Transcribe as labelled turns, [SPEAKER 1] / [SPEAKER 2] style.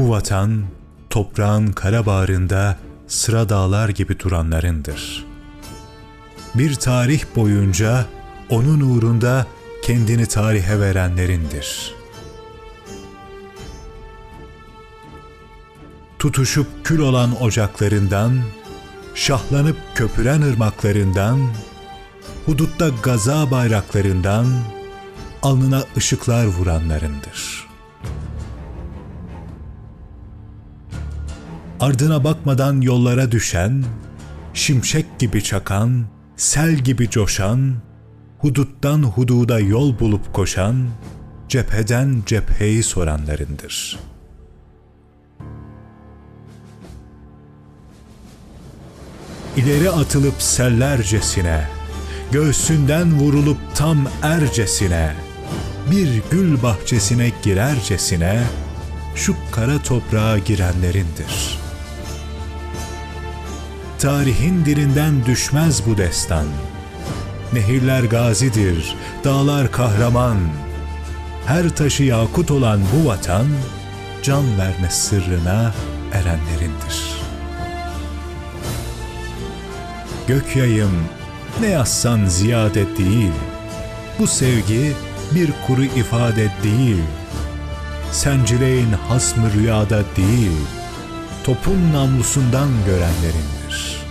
[SPEAKER 1] Bu vatan, toprağın kara bağrında sıra dağlar gibi duranlarındır. Bir tarih boyunca onun uğrunda kendini tarihe verenlerindir. Tutuşup kül olan ocaklarından, şahlanıp köpüren ırmaklarından, hudutta gaza bayraklarından, alnına ışıklar vuranlarındır. Ardına bakmadan yollara düşen, şimşek gibi çakan, sel gibi coşan, huduttan hududa yol bulup koşan, cepheden cepheyi soranlarındır. İleri atılıp sellercesine, göğsünden vurulup tam ercesine, bir gül bahçesine girercesine, şu kara toprağa girenlerindir. Tarihin dilinden düşmez bu destan. Nehirler gazidir, dağlar kahraman. Her taşı yakut olan bu vatan, can verme sırrına erenlerindir. Gök yayım ne yazsan ziyade değil. Bu sevgi bir kuru ifade değil. Sencileyin hasmı rüyada değil. Topun namlusundan görenlerindir.''